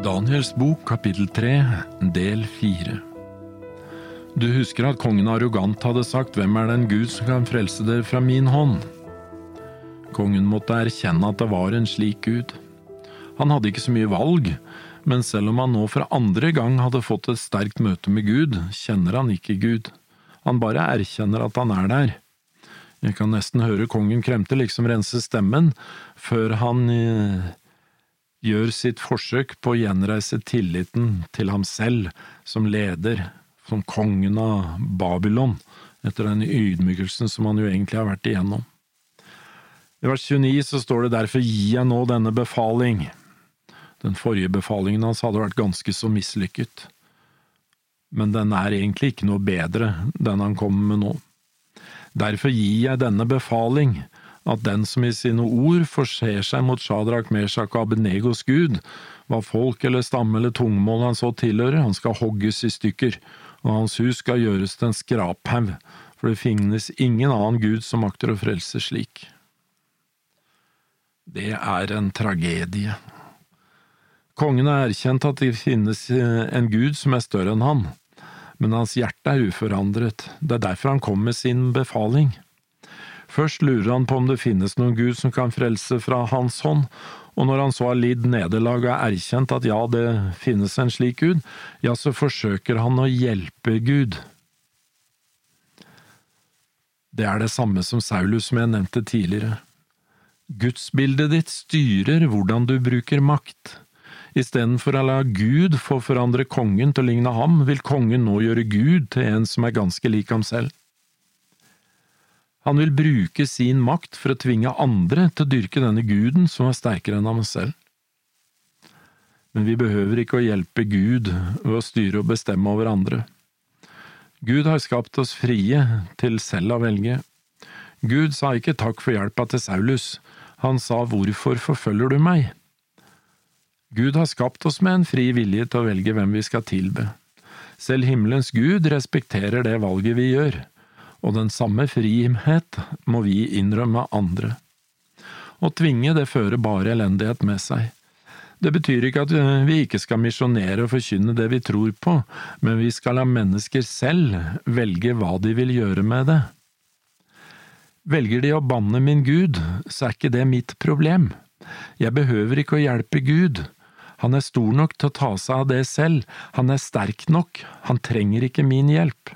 Daniels bok kapittel 3 del 4 Du husker at kongen arrogant hadde sagt Hvem er den Gud som kan frelse dere fra min hånd? Kongen måtte erkjenne at det var en slik Gud. Han hadde ikke så mye valg, men selv om han nå for andre gang hadde fått et sterkt møte med Gud, kjenner han ikke Gud. Han bare erkjenner at han er der. Jeg kan nesten høre kongen kremte liksom rense stemmen, før han eh, gjør sitt forsøk på å gjenreise tilliten til ham selv som leder, som kongen av Babylon, etter den ydmykelsen som han jo egentlig har vært igjennom. I vers 29 så står det derfor gir jeg nå denne befaling. Den forrige befalingen hans hadde vært ganske så mislykket, men den er egentlig ikke noe bedre, den han kommer med nå. Derfor gir jeg denne befaling, at den som i sine ord forser seg mot Shadrach, Meshach og Abedegos gud, hva folk eller stamme eller tungmål han så tilhører, han skal hogges i stykker, og hans hus skal gjøres til en skraphaug, for det finnes ingen annen gud som makter å frelse slik. Det er en tragedie. Kongen har erkjent at det finnes en gud som er større enn han, men hans hjerte er uforandret, det er derfor han kom med sin befaling. Først lurer han på om det finnes noen gud som kan frelse fra hans hånd, og når han så har lidd nederlag og er erkjent at ja, det finnes en slik gud, ja, så forsøker han å hjelpe Gud. Det er det samme som Saulus, som jeg nevnte tidligere. Gudsbildet ditt styrer hvordan du bruker makt. Istedenfor å la Gud få forandre kongen til å ligne ham, vil kongen nå gjøre Gud til en som er ganske lik ham selv. Han vil bruke sin makt for å tvinge andre til å dyrke denne guden som er sterkere enn ham selv. Men vi behøver ikke å hjelpe Gud ved å styre og bestemme over andre. Gud har skapt oss frie til selv å velge. Gud sa ikke takk for hjelpa til Saulus, han sa hvorfor forfølger du meg? Gud har skapt oss med en fri vilje til å velge hvem vi skal tilbe. Selv himmelens Gud respekterer det valget vi gjør, og den samme frihet må vi innrømme andre. Å tvinge det fører bare elendighet med seg. Det betyr ikke at vi ikke skal misjonere og forkynne det vi tror på, men vi skal la mennesker selv velge hva de vil gjøre med det. Velger de å banne min Gud, så er ikke det mitt problem. Jeg behøver ikke å hjelpe Gud, han er stor nok til å ta seg av det selv, han er sterk nok, han trenger ikke min hjelp.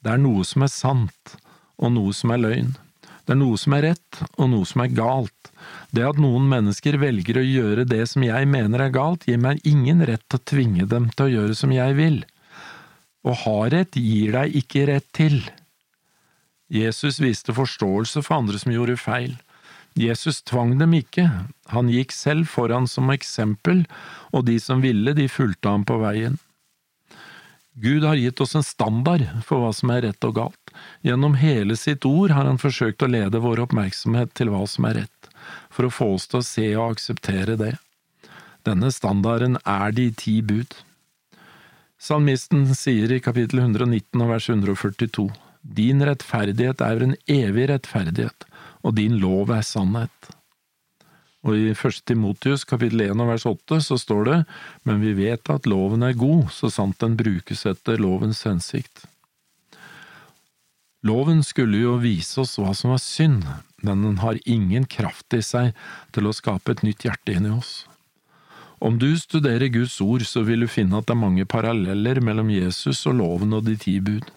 Det er noe som er sant, og noe som er løgn. Det er noe som er rett, og noe som er galt. Det at noen mennesker velger å gjøre det som jeg mener er galt, gir meg ingen rett til å tvinge dem til å gjøre som jeg vil. Å ha rett gir deg ikke rett til. Jesus viste forståelse for andre som gjorde feil. Jesus tvang dem ikke, han gikk selv foran som eksempel, og de som ville, de fulgte ham på veien. Gud har gitt oss en standard for hva som er rett og galt. Gjennom hele sitt ord har han forsøkt å lede vår oppmerksomhet til hva som er rett, for å få oss til å se og akseptere det. Denne standarden er de ti bud. Salmisten sier i kapittel 119 og vers 142, Din rettferdighet er en evig rettferdighet, og din lov er sannhet. Og i første Timotius kapittel 1 vers 8 så står det, men vi vet at loven er god, så sant den brukes etter lovens hensikt. Loven skulle jo vise oss hva som var synd, men den har ingen kraft i seg til å skape et nytt hjerte inni oss. Om du studerer Guds ord, så vil du finne at det er mange paralleller mellom Jesus og loven og de ti bud.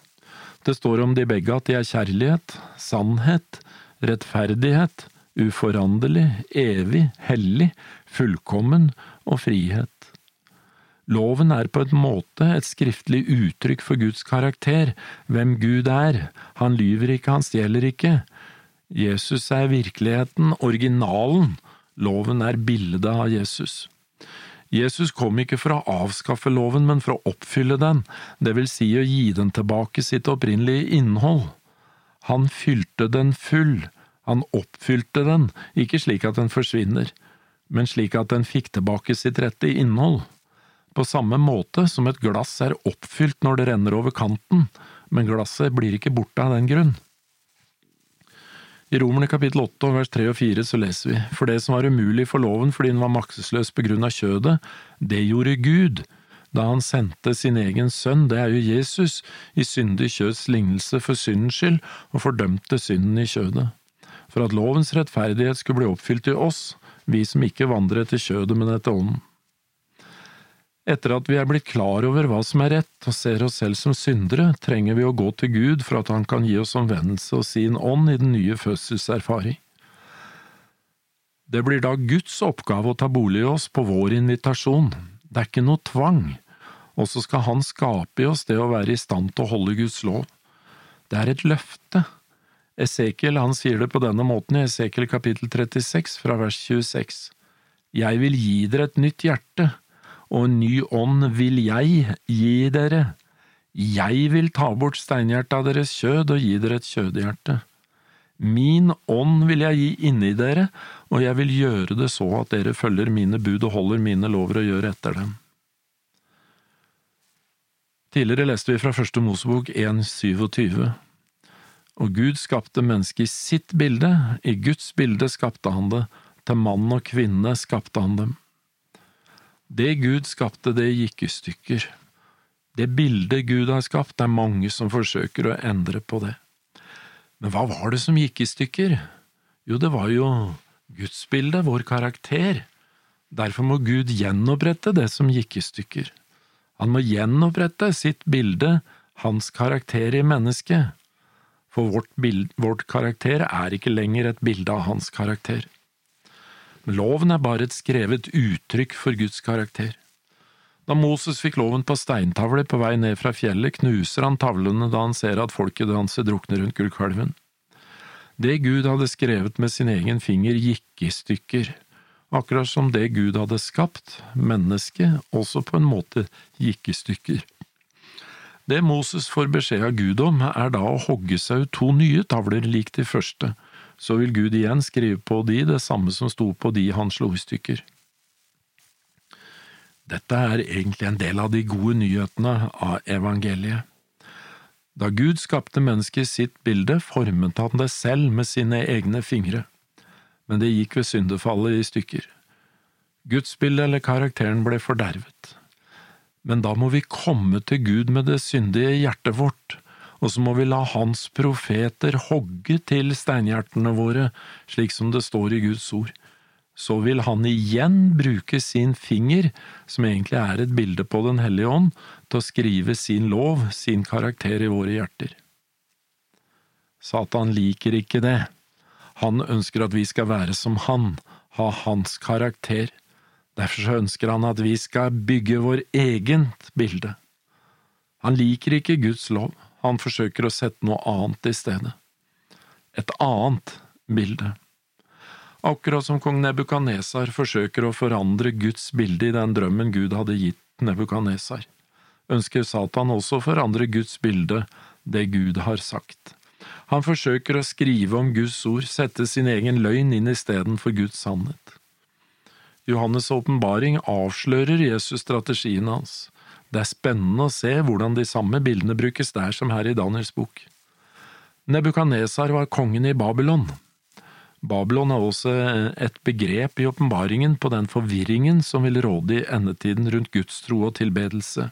Det står om de begge at de er kjærlighet, sannhet, rettferdighet, uforanderlig, evig, hellig, fullkommen og frihet. Loven er på en måte et skriftlig uttrykk for Guds karakter, hvem Gud er, han lyver ikke, han stjeler ikke. Jesus er virkeligheten, originalen, loven er bildet av Jesus. Jesus kom ikke for å avskaffe loven, men for å oppfylle den, det vil si å gi den tilbake sitt opprinnelige innhold. Han fylte den full, han oppfylte den, ikke slik at den forsvinner, men slik at den fikk tilbake sitt rette innhold. På samme måte som et glass er oppfylt når det renner over kanten, men glasset blir ikke borte av den grunn. I Romerne kapittel 8 vers 3 og 4 så leser vi, for det som var umulig for loven fordi den var maktesløs på grunn av kjødet, det gjorde Gud, da han sendte sin egen sønn, det er jo Jesus, i syndig kjøds lignelse for syndens skyld, og fordømte synden i kjødet, for at lovens rettferdighet skulle bli oppfylt i oss, vi som ikke vandrer etter kjødet, men etter ånden. Etter at vi er blitt klar over hva som er rett og ser oss selv som syndere, trenger vi å gå til Gud for at Han kan gi oss omvendelse og sin ånd i den nye fødselserfaring. Det blir da Guds oppgave å ta bolig i oss på vår invitasjon, det er ikke noe tvang, og så skal Han skape i oss det å være i stand til å holde Guds lov. Det er et løfte. Esekiel han sier det på denne måten i Esekiel kapittel 36 fra vers 26. Jeg vil gi dere et nytt hjerte og en ny ånd vil jeg gi dere. Jeg vil ta bort steinhjertet av deres kjød og gi dere et kjødhjerte. Min ånd vil jeg gi inni dere, og jeg vil gjøre det så at dere følger mine bud og holder mine lover og gjør etter dem. Tidligere leste vi fra Første Mosebok 1,27. Og Gud skapte mennesket i sitt bilde, i Guds bilde skapte han det, til mann og kvinne skapte han dem. Det Gud skapte, det gikk i stykker. Det bildet Gud har skapt, det er mange som forsøker å endre på det. Men hva var det som gikk i stykker? Jo, det var jo gudsbildet, vår karakter. Derfor må Gud gjenopprette det som gikk i stykker. Han må gjenopprette sitt bilde, hans karakter i mennesket. For vårt, bild, vårt karakter er ikke lenger et bilde av hans karakter. Loven er bare et skrevet uttrykk for Guds karakter. Da Moses fikk loven på steintavler på vei ned fra fjellet, knuser han tavlene da han ser at folket danser drukner rundt gullkalven. Det Gud hadde skrevet med sin egen finger, gikk i stykker, akkurat som det Gud hadde skapt, mennesket, også på en måte gikk i stykker. Det Moses får beskjed av Gud om, er da å hogge seg ut to nye tavler lik de første, så vil Gud igjen skrive på de det samme som sto på de han slo i stykker. Dette er egentlig en del av de gode nyhetene av evangeliet. Da Gud skapte mennesket i sitt bilde, formet han det selv med sine egne fingre, men det gikk ved syndefallet i stykker. Gudsbildet eller karakteren ble fordervet. Men da må vi komme til Gud med det syndige hjertet vårt, og så må vi la hans profeter hogge til steinhjertene våre, slik som det står i Guds ord. Så vil han igjen bruke sin finger, som egentlig er et bilde på Den hellige ånd, til å skrive sin lov, sin karakter i våre hjerter. Satan liker ikke det. Han ønsker at vi skal være som han, ha hans karakter. Derfor ønsker han at vi skal bygge vår eget bilde. Han liker ikke Guds lov, han forsøker å sette noe annet i stedet. Et annet bilde. Akkurat som kong Nebukadnesar forsøker å forandre Guds bilde i den drømmen Gud hadde gitt Nebukadnesar, ønsker Satan også å forandre Guds bilde, det Gud har sagt. Han forsøker å skrive om Guds ord, sette sin egen løgn inn istedenfor Guds sannhet. Johannes' åpenbaring avslører Jesus strategien hans. Det er spennende å se hvordan de samme bildene brukes der som her i Daniels bok. Nebukadnesar var kongen i Babylon. Babylon er også et begrep i åpenbaringen på den forvirringen som vil råde i endetiden rundt gudstro og tilbedelse.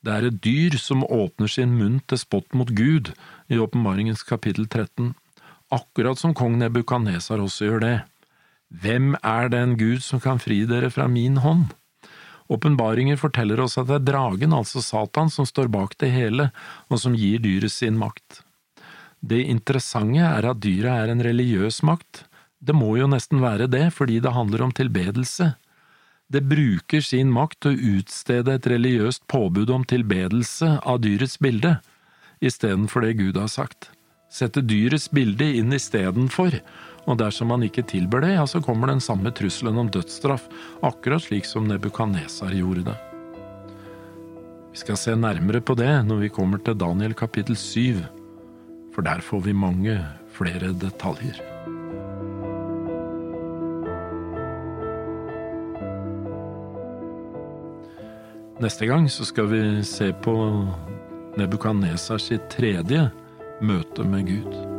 Det er et dyr som åpner sin munn til spott mot Gud i åpenbaringens kapittel 13, akkurat som kong Nebukadnesar også gjør det. Hvem er den Gud som kan fri dere fra min hånd? Åpenbaringer forteller oss at det er dragen, altså Satan, som står bak det hele, og som gir dyret sin makt. Det interessante er at dyret er en religiøs makt. Det må jo nesten være det, fordi det handler om tilbedelse. Det bruker sin makt til å utstede et religiøst påbud om tilbedelse av dyrets bilde, istedenfor det Gud har sagt. Sette dyrets bilde inn istedenfor, og dersom man ikke tilber det, ja, så kommer den samme trusselen om dødsstraff, akkurat slik som Nebukadnesar gjorde det. Vi skal se nærmere på det når vi kommer til Daniel kapittel syv, for der får vi mange flere detaljer. Neste gang så skal vi se på Nebukadnesar tredje møte med Gud.